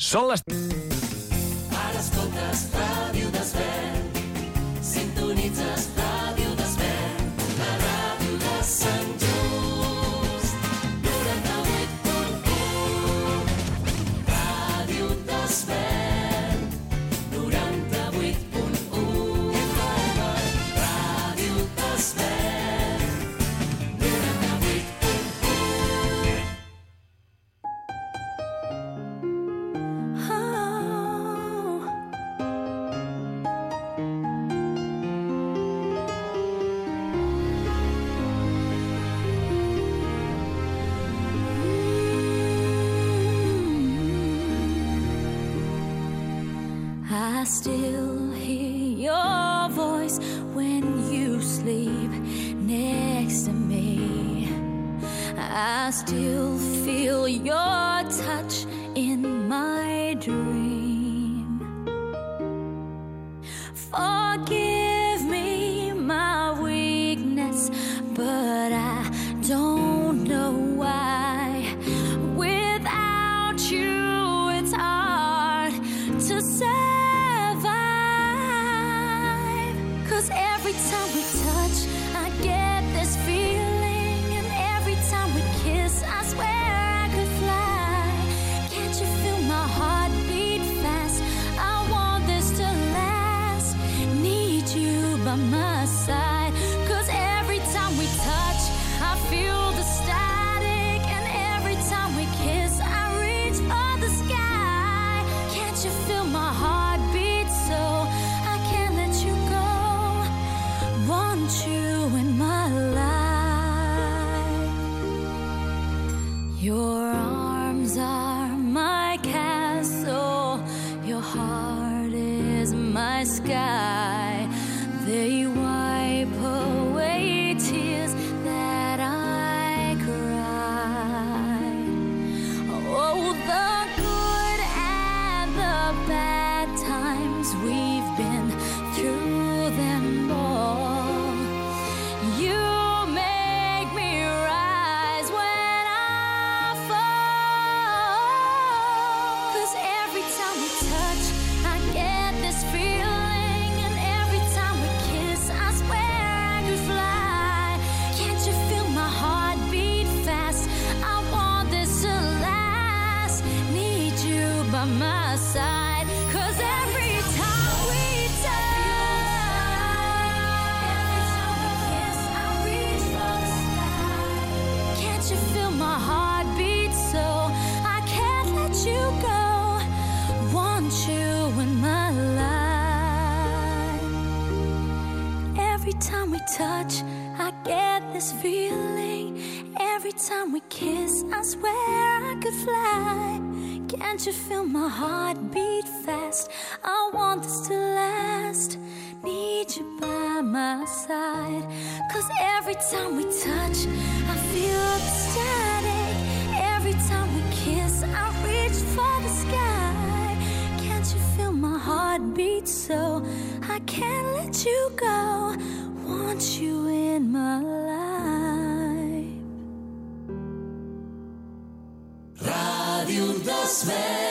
Són les... Ara escoltes Ràdio Rádio dos Velhos.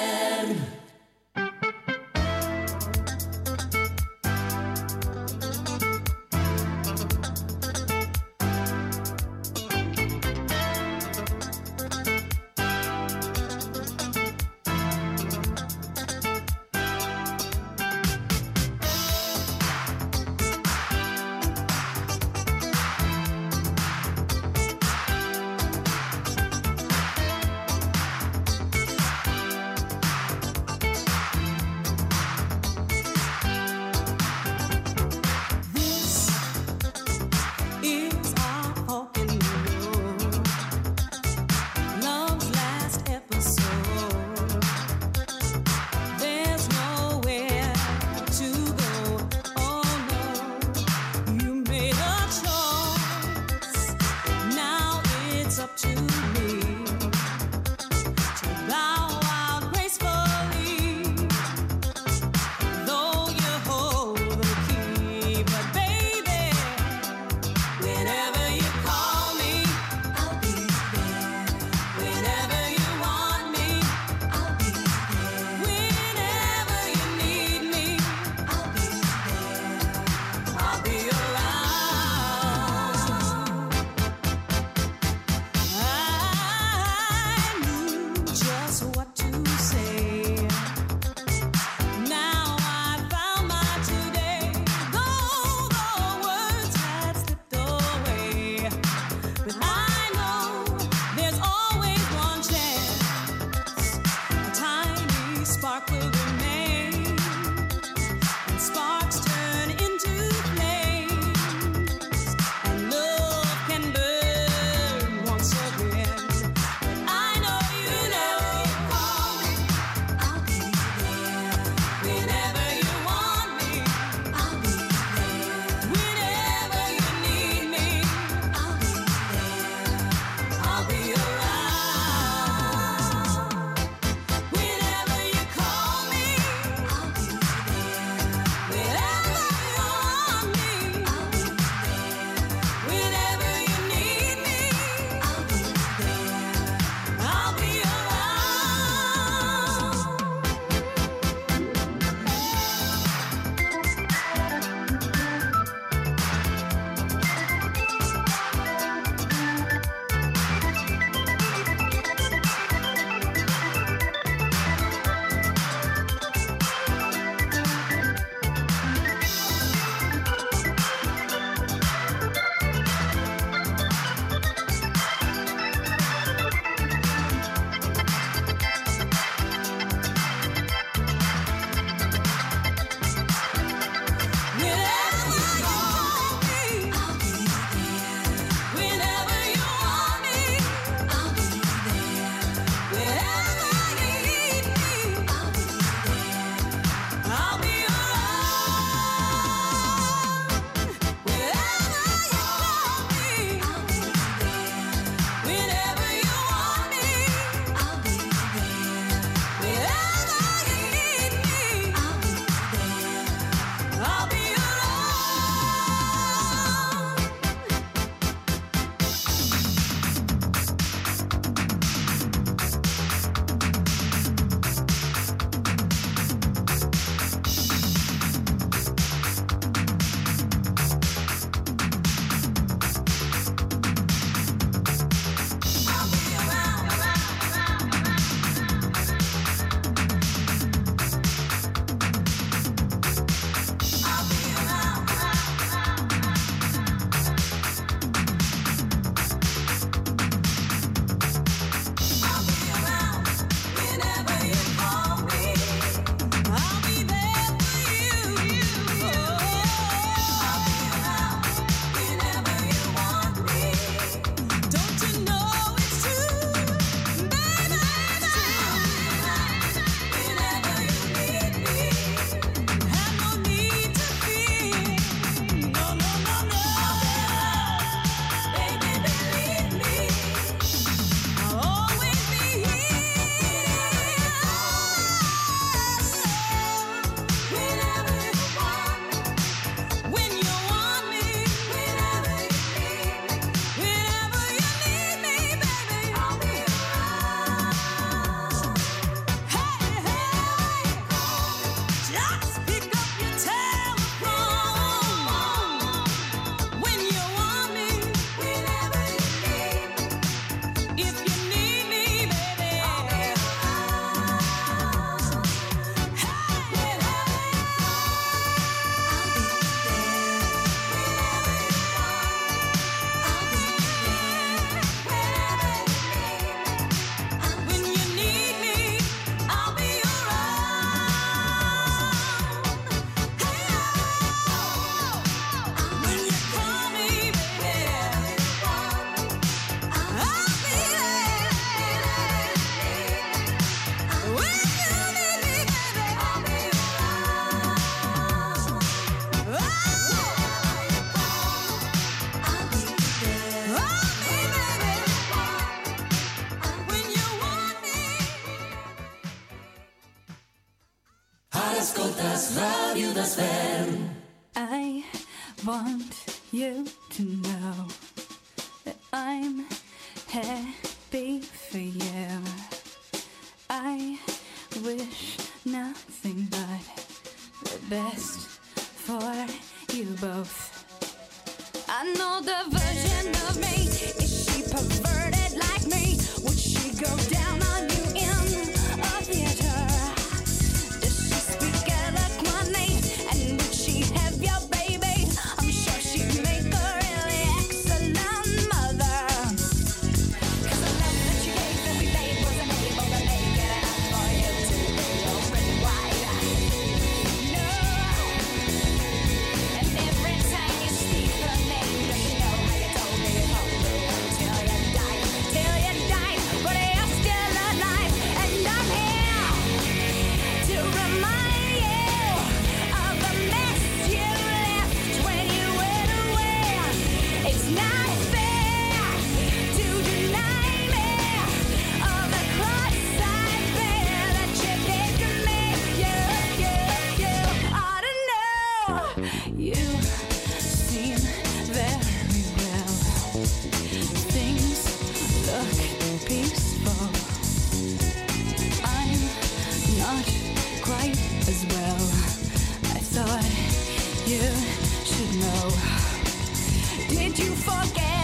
you forget?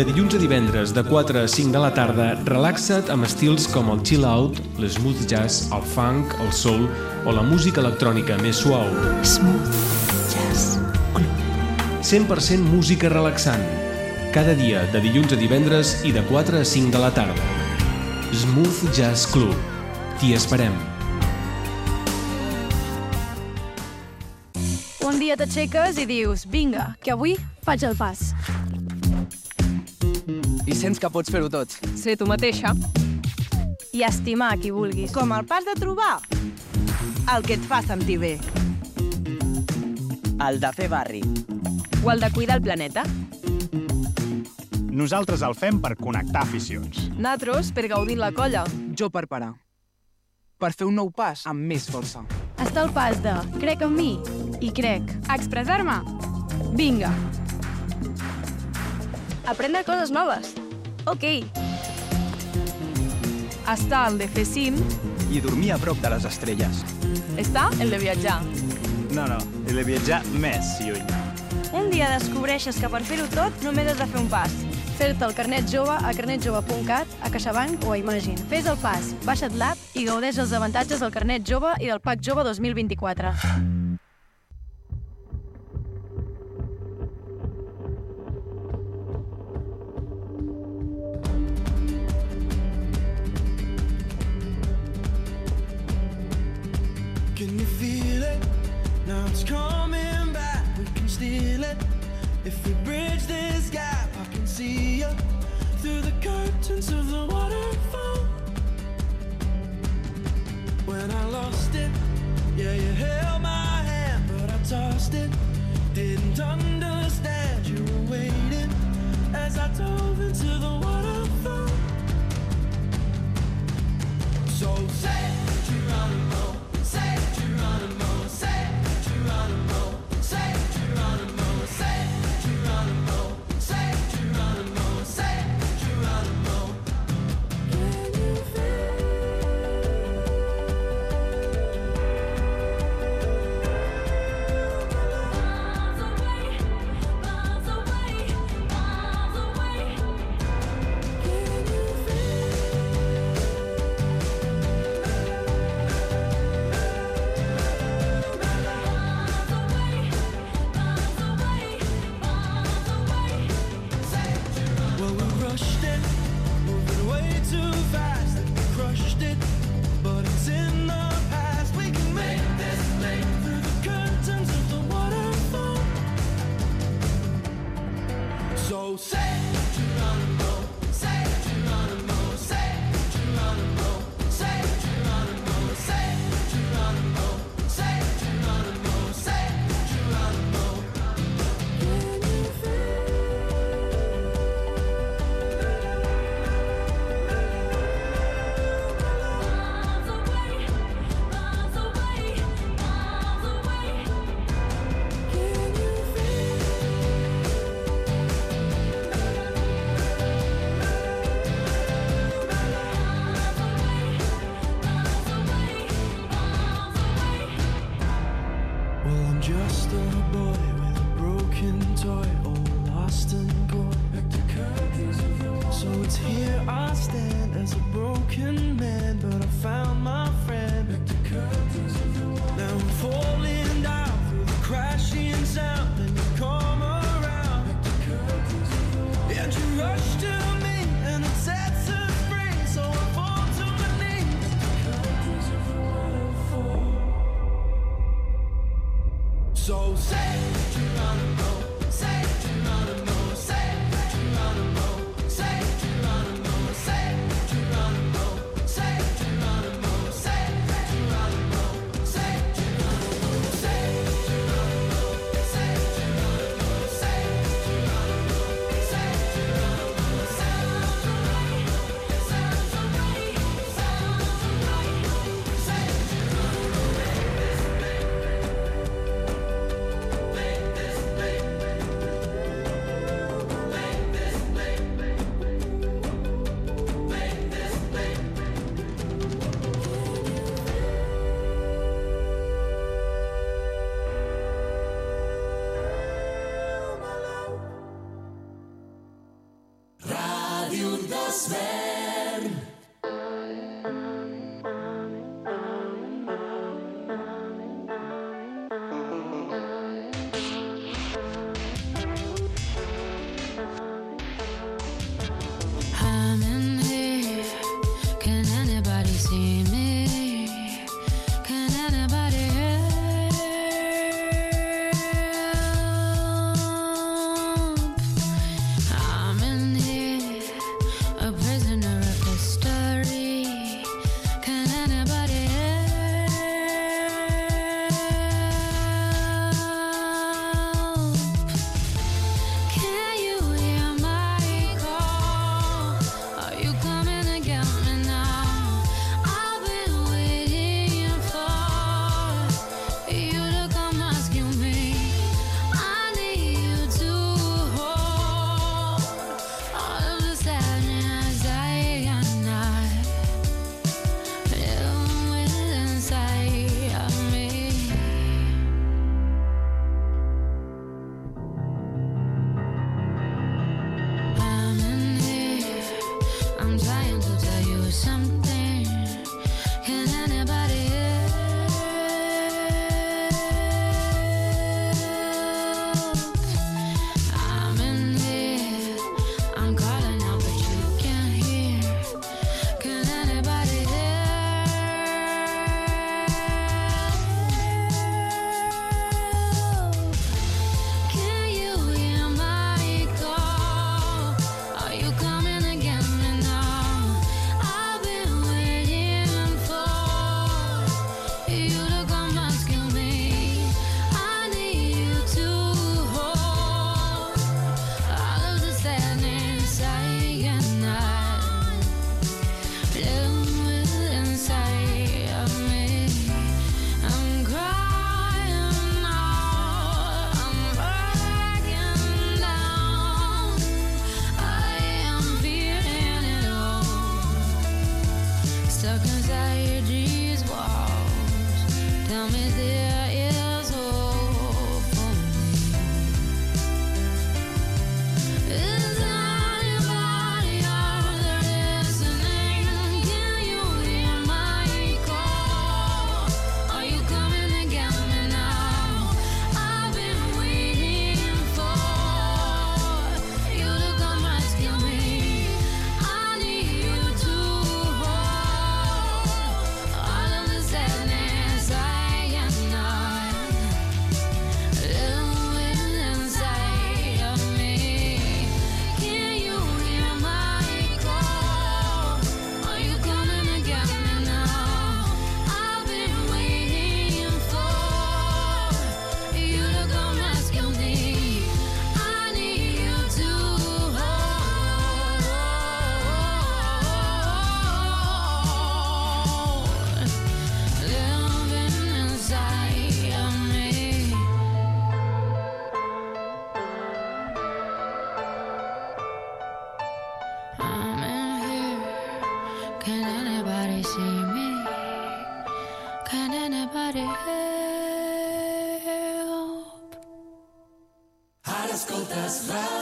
de dilluns a divendres de 4 a 5 de la tarda, relaxa't amb estils com el chill out, l'smooth jazz, el funk, el soul o la música electrònica més suau. Smooth Jazz Club. 100% música relaxant. Cada dia, de dilluns a divendres i de 4 a 5 de la tarda. Smooth Jazz Club. T'hi esperem. Un dia t'aixeques i dius, vinga, que avui faig el pas i sents que pots fer-ho tot. Ser tu mateixa. I estimar qui vulguis. Com el pas de trobar el que et fa sentir bé. El de fer barri. O el de cuidar el planeta. Nosaltres el fem per connectar aficions. Natros per gaudir la colla. Jo per parar. Per fer un nou pas amb més força. Està el pas de crec en mi i crec. Expressar-me. Vinga. Aprendre coses noves. Ok. Està el de fer cim. I dormir a prop de les estrelles. Està el de viatjar. No, no, he de viatjar més lluny. Un dia descobreixes que per fer-ho tot només has de fer un pas. Fer-te el carnet jove a carnetjove.cat, a CaixaBank o a Imagine. Fes el pas, baixa't l'app i gaudeix els avantatges del carnet jove i del PAC jove 2024.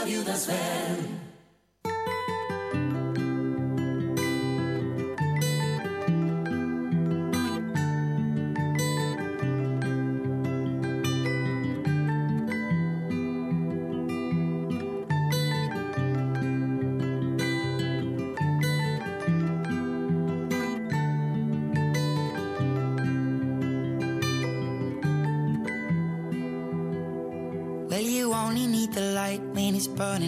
you das väl.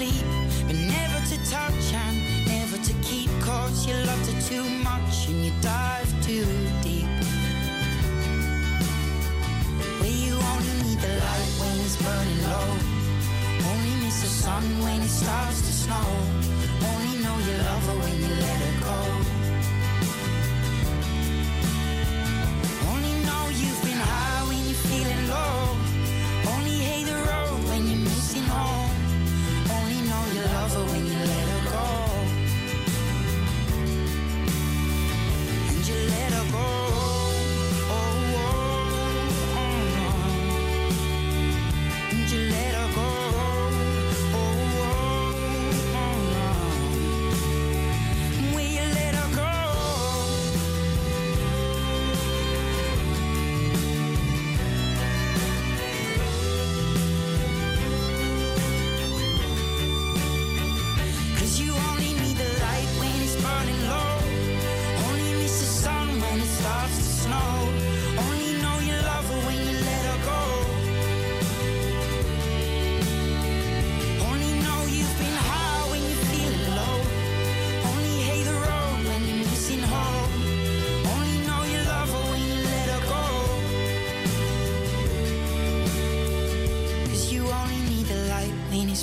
fall asleep? But never to touch and never to keep. Cause you loved her too much and you dive too deep. Where you only need the light when it's burning low. Only miss the sun when it starts to snow. Only know you love her when you let her go.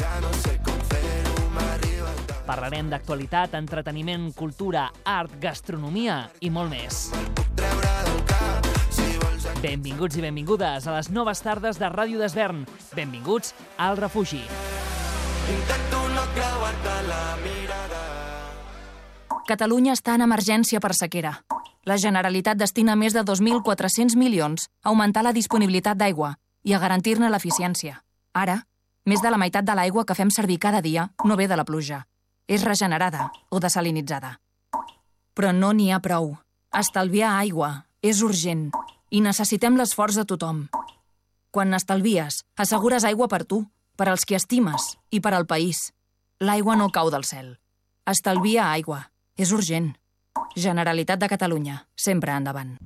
Ja no sé. Parlarem d'actualitat, entreteniment, cultura, art, gastronomia i molt més. Benvinguts i benvingudes a les noves tardes de Ràdio d'Esvern. Benvinguts al refugi. Intento no creuar-te la mirada. Catalunya està en emergència per sequera. La Generalitat destina més de 2.400 milions a augmentar la disponibilitat d'aigua i a garantir-ne l'eficiència. Ara, més de la meitat de l'aigua que fem servir cada dia no ve de la pluja. És regenerada o desalinitzada. Però no n'hi ha prou. Estalviar aigua és urgent i necessitem l'esforç de tothom. Quan n'estalvies, assegures aigua per tu, per als qui estimes i per al país. L'aigua no cau del cel. Estalvia aigua. És urgent. Generalitat de Catalunya. Sempre endavant.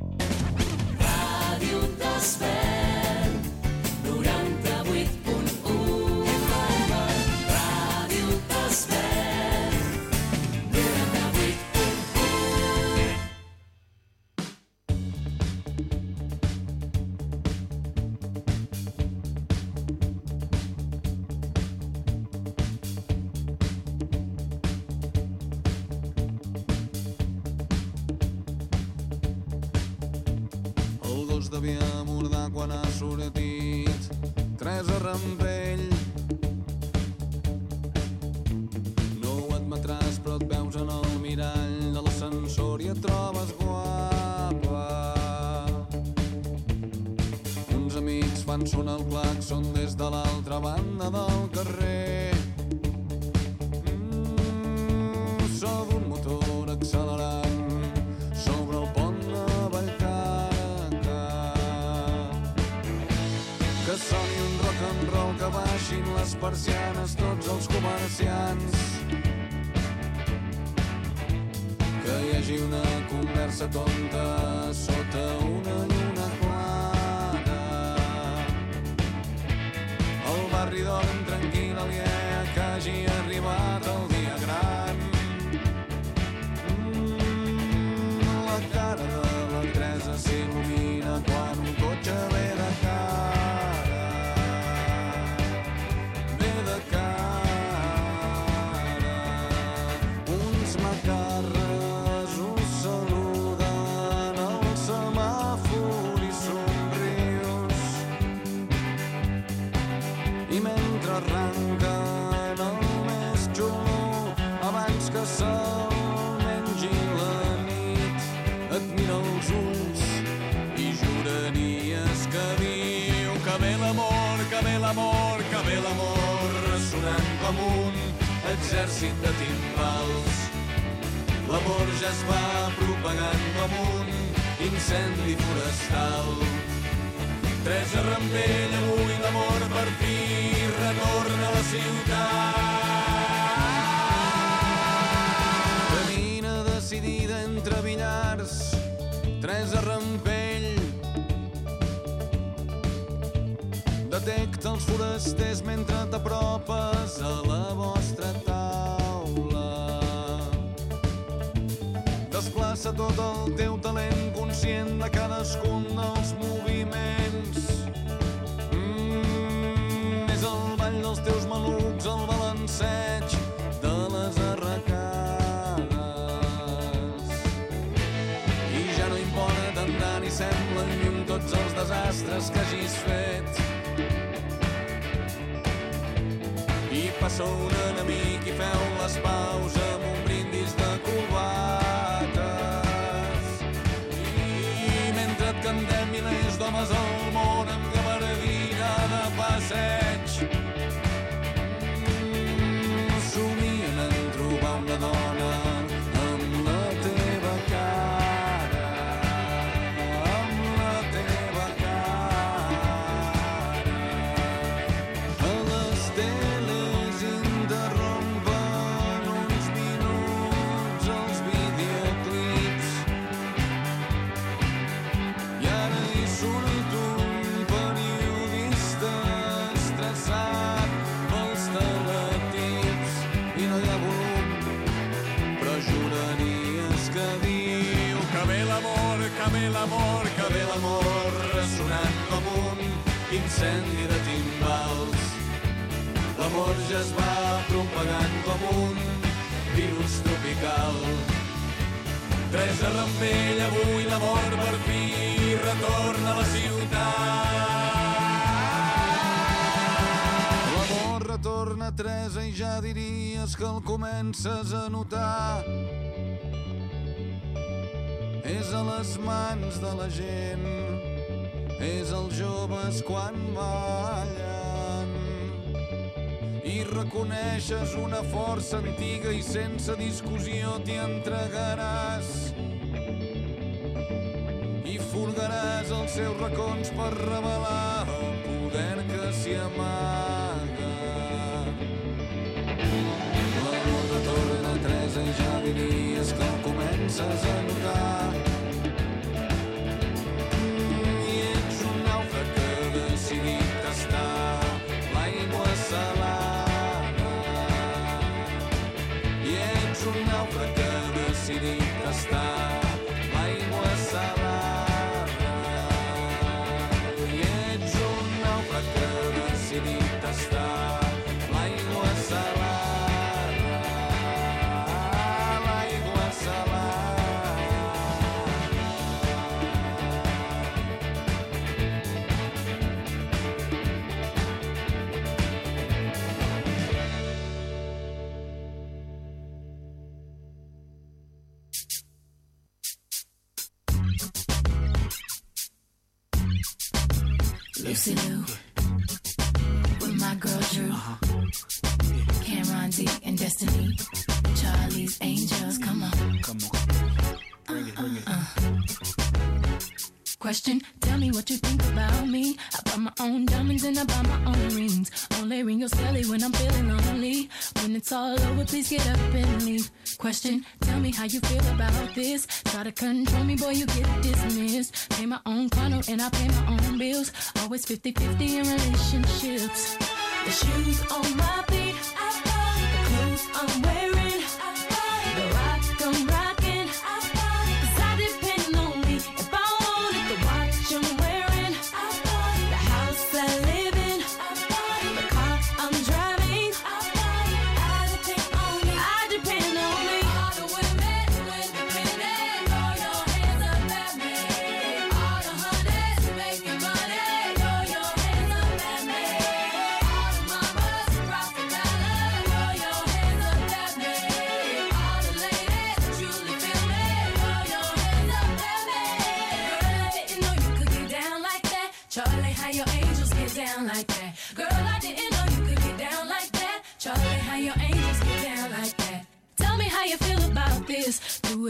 Mentre arranquen el més xulo abans que se'l mengi la nit. Et mira els ulls i juraries que diu que ve l'amor, que ve l'amor, que ve l'amor sonant com un exèrcit de timbals l'amor ja es va propagant com un incendi forestal Teresa Rampell, avui l'amor per fi retorna a la ciutat. Camina decidida entre billars, Teresa Rampell. Detecta els forasters mentre t'apropes a la vostra taula. Desplaça tot el teu talent conscient de cadascun dels moviments. Mm, és el ball dels teus malucs, el balanceig de les arracades. I ja no importa tant ni semblen lluny tots els desastres que hagis fet. I passa un enemic i feu les paus comences a notar. És a les mans de la gent, és els joves quan ballen. I reconeixes una força antiga i sense discussió t'hi entregaràs. I furgaràs els seus racons per revelar el poder que s'hi amaga. Sue. Question, tell me what you think about me. I buy my own diamonds and I buy my own rings. Only ring your celly when I'm feeling lonely. When it's all over, please get up and leave. Question, tell me how you feel about this. Try to control me, boy, you get dismissed. Pay my own condo and I pay my own bills. Always 50-50 in relationships. The shoes on my feet, I buy the clothes I'm wearing,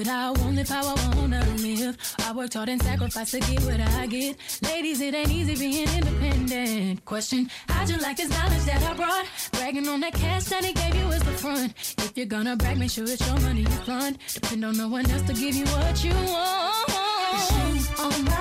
how I want, live how I wanna live. I worked hard and sacrificed to get what I get. Ladies, it ain't easy being independent. Question, how'd you like this knowledge that I brought? Bragging on that cash that he gave you as the front. If you're gonna brag, make sure it's your money you fund. Depend on no one else to give you what you want. Shoes on my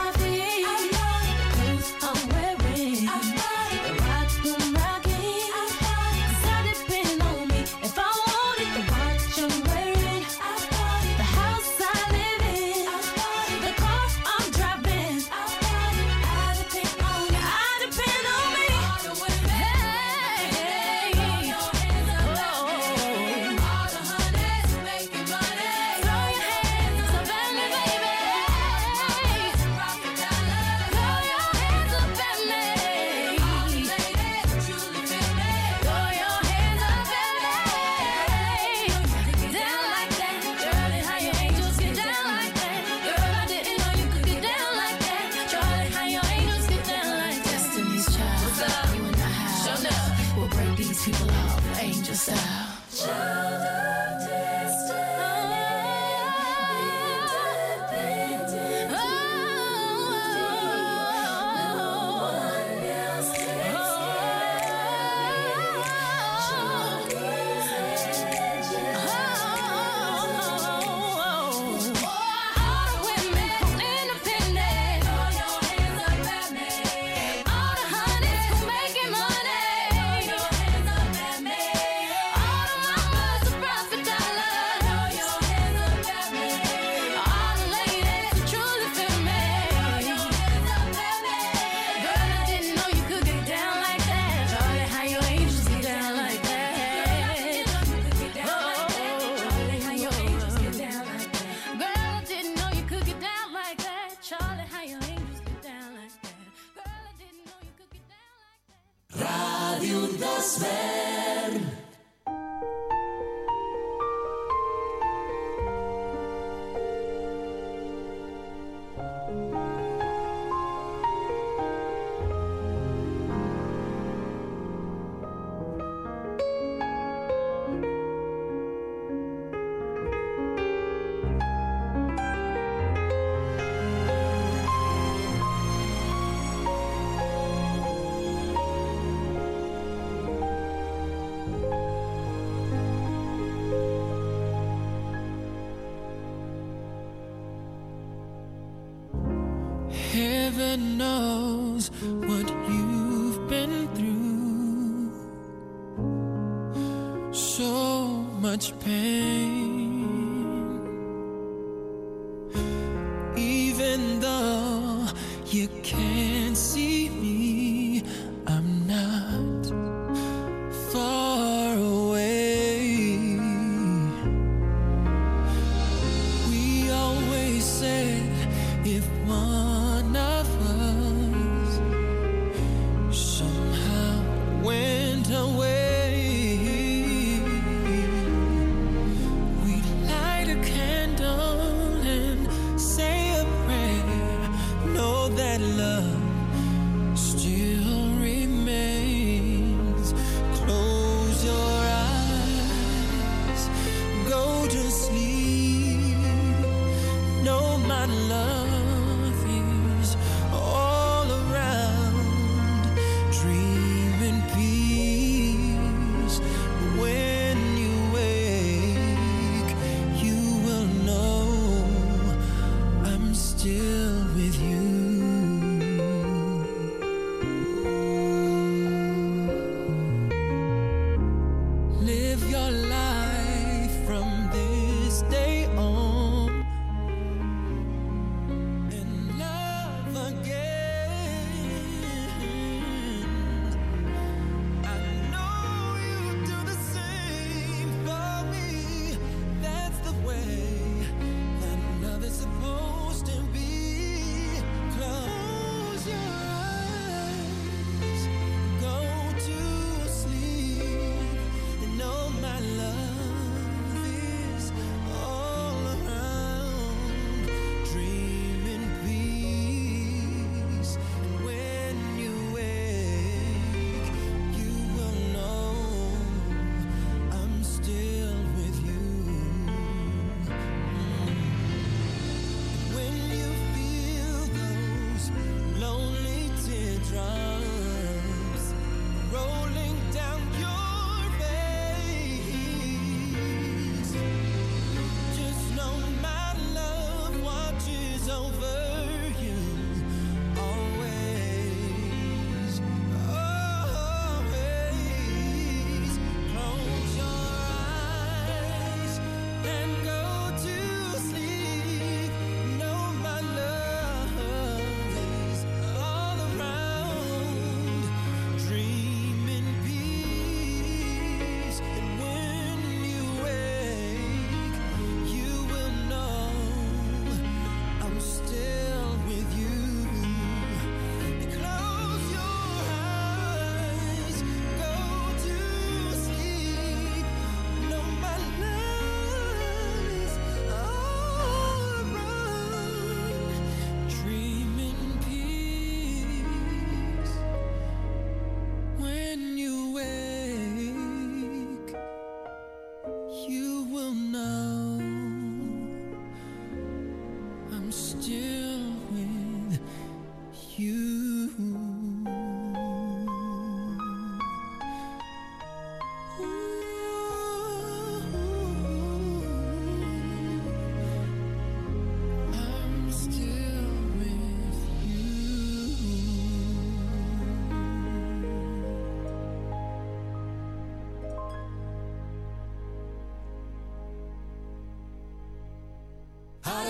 gospel. no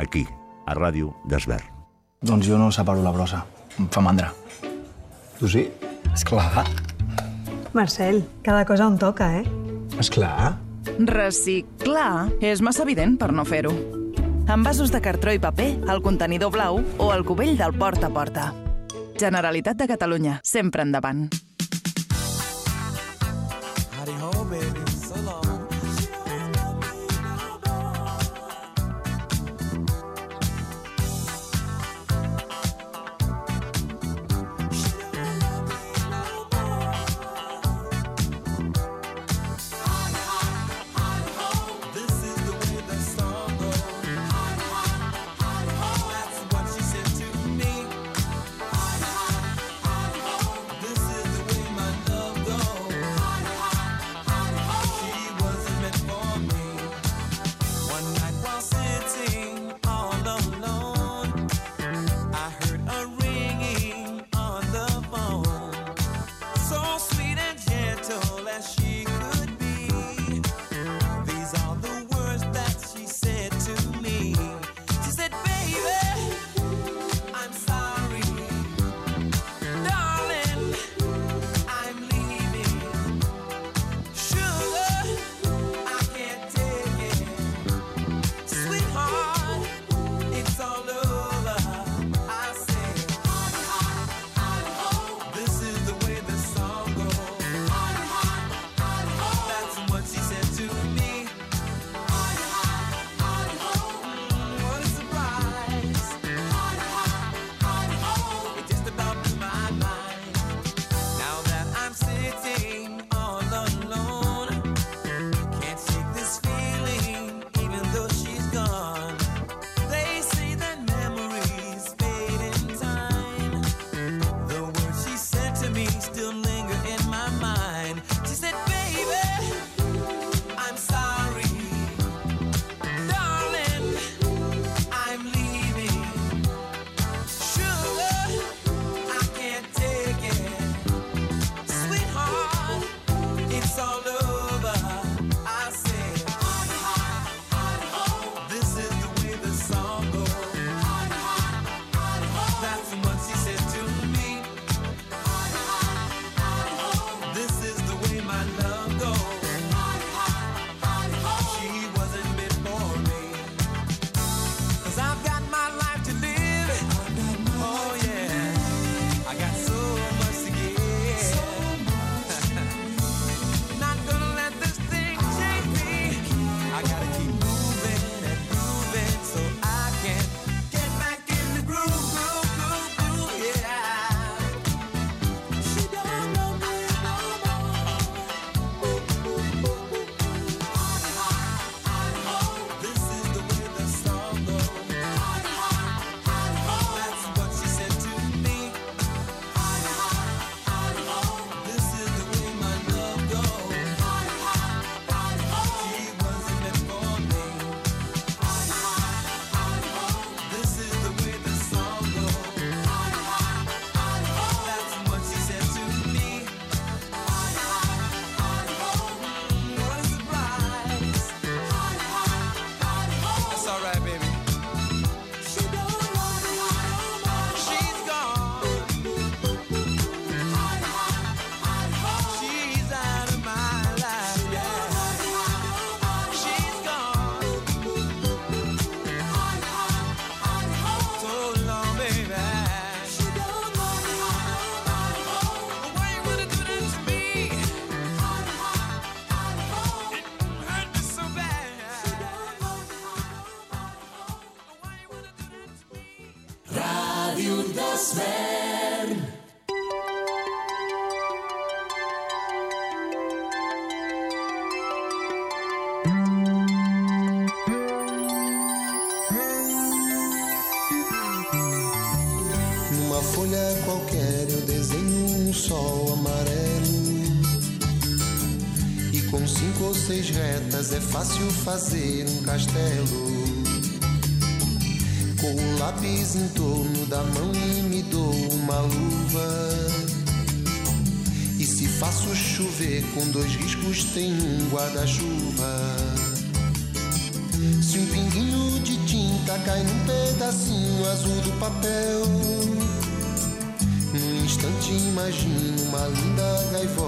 aquí, a Ràdio d'Esbert. Doncs jo no separo la brossa. Em fa mandra. Tu sí? Esclar. Marcel, cada cosa on toca, eh? Esclar. Reciclar és massa evident per no fer-ho. Amb vasos de cartró i paper, el contenidor blau o el cubell del porta a porta. Generalitat de Catalunya, sempre endavant. Fácil fazer um castelo. Com o lápis em torno da mão e me dou uma luva. E se faço chover com dois riscos, tem um guarda-chuva. Se um pinguinho de tinta cai num pedacinho azul do papel, num instante imagino uma linda gaivota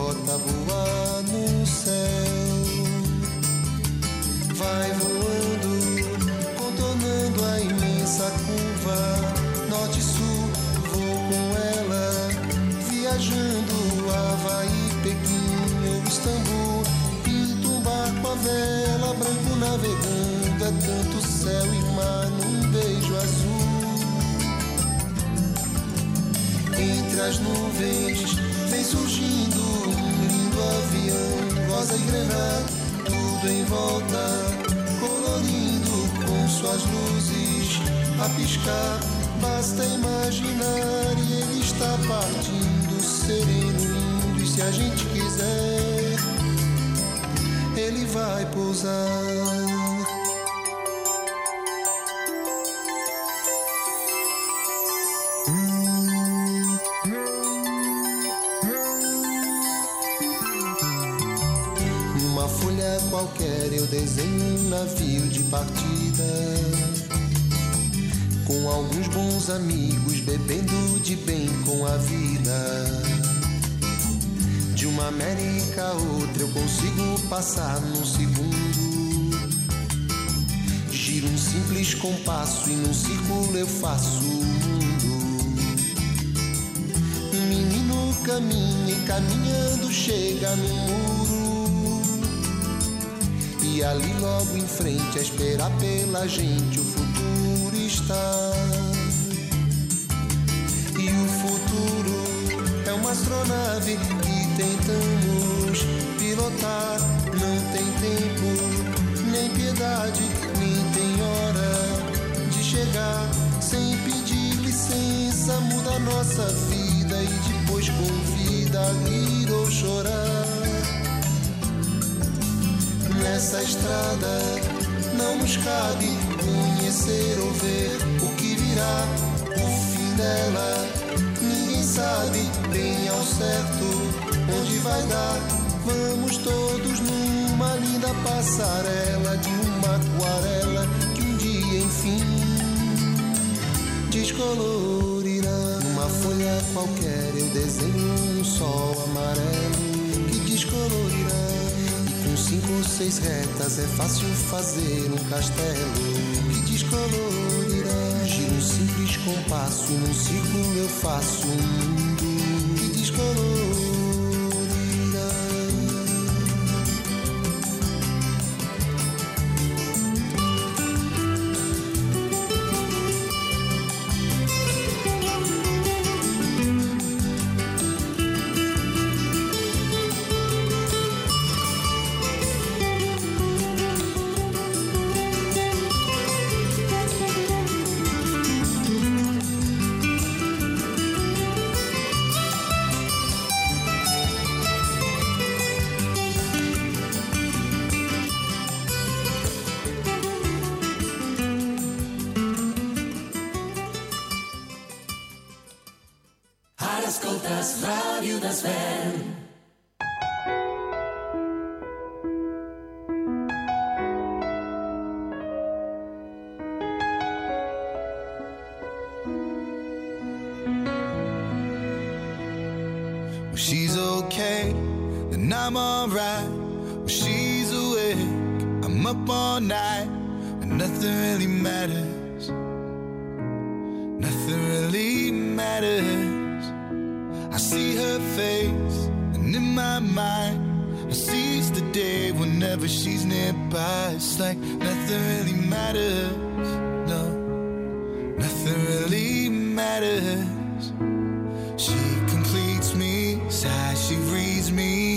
eu desenho um navio de partida. Com alguns bons amigos bebendo de bem com a vida. De uma América a outra eu consigo passar num segundo. Giro um simples compasso e num círculo eu faço o mundo. Um menino caminha e caminhando chega no muro. E ali logo em frente a esperar pela gente o futuro está. E o futuro é uma astronave que tentamos pilotar. Não tem tempo, nem piedade, nem tem hora de chegar. Sem pedir licença, muda nossa vida e depois convida a rir ou chorar. Nessa estrada não nos cabe conhecer ou ver o que virá, o fim dela. Ninguém sabe bem ao certo onde vai dar. Vamos todos numa linda passarela de uma aquarela que um dia enfim descolorirá. Numa folha qualquer eu desenho um sol amarelo que descolorirá. Com cinco ou seis retas é fácil fazer um castelo que descolorirá. Giro um simples compasso num círculo eu faço um mundo que descolorirá. When she's awake, I'm up all night, and nothing really matters. Nothing really matters. I see her face, and in my mind, I seize the day whenever she's nearby. It's like nothing really matters. No, nothing really matters. She completes me, sighs, she reads me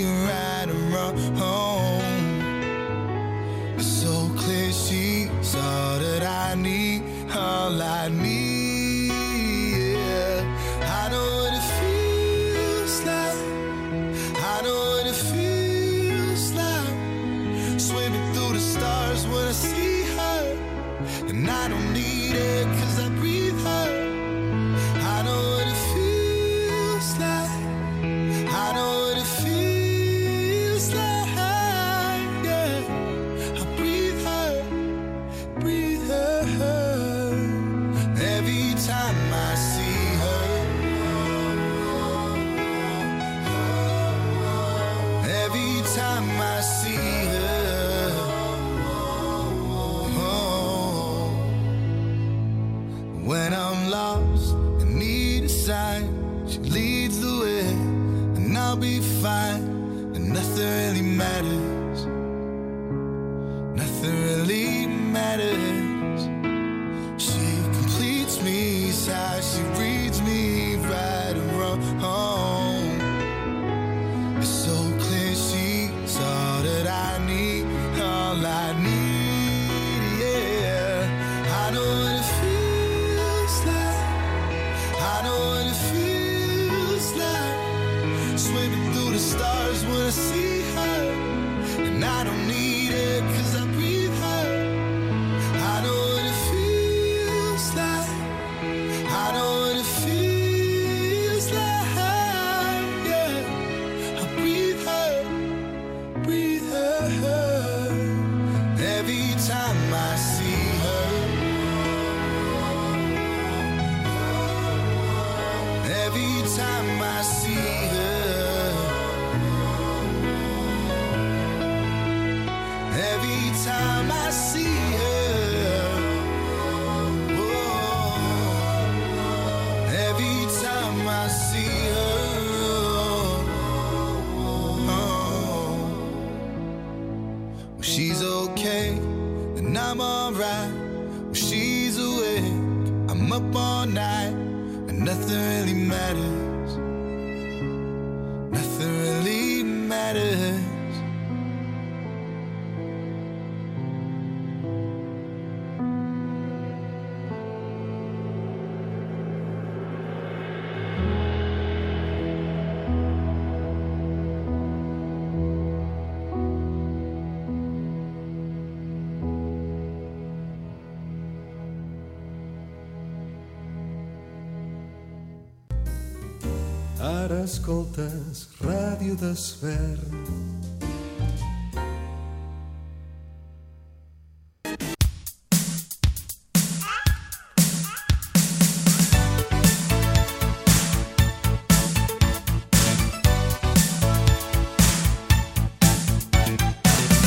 escoltes Ràdio d'Esvern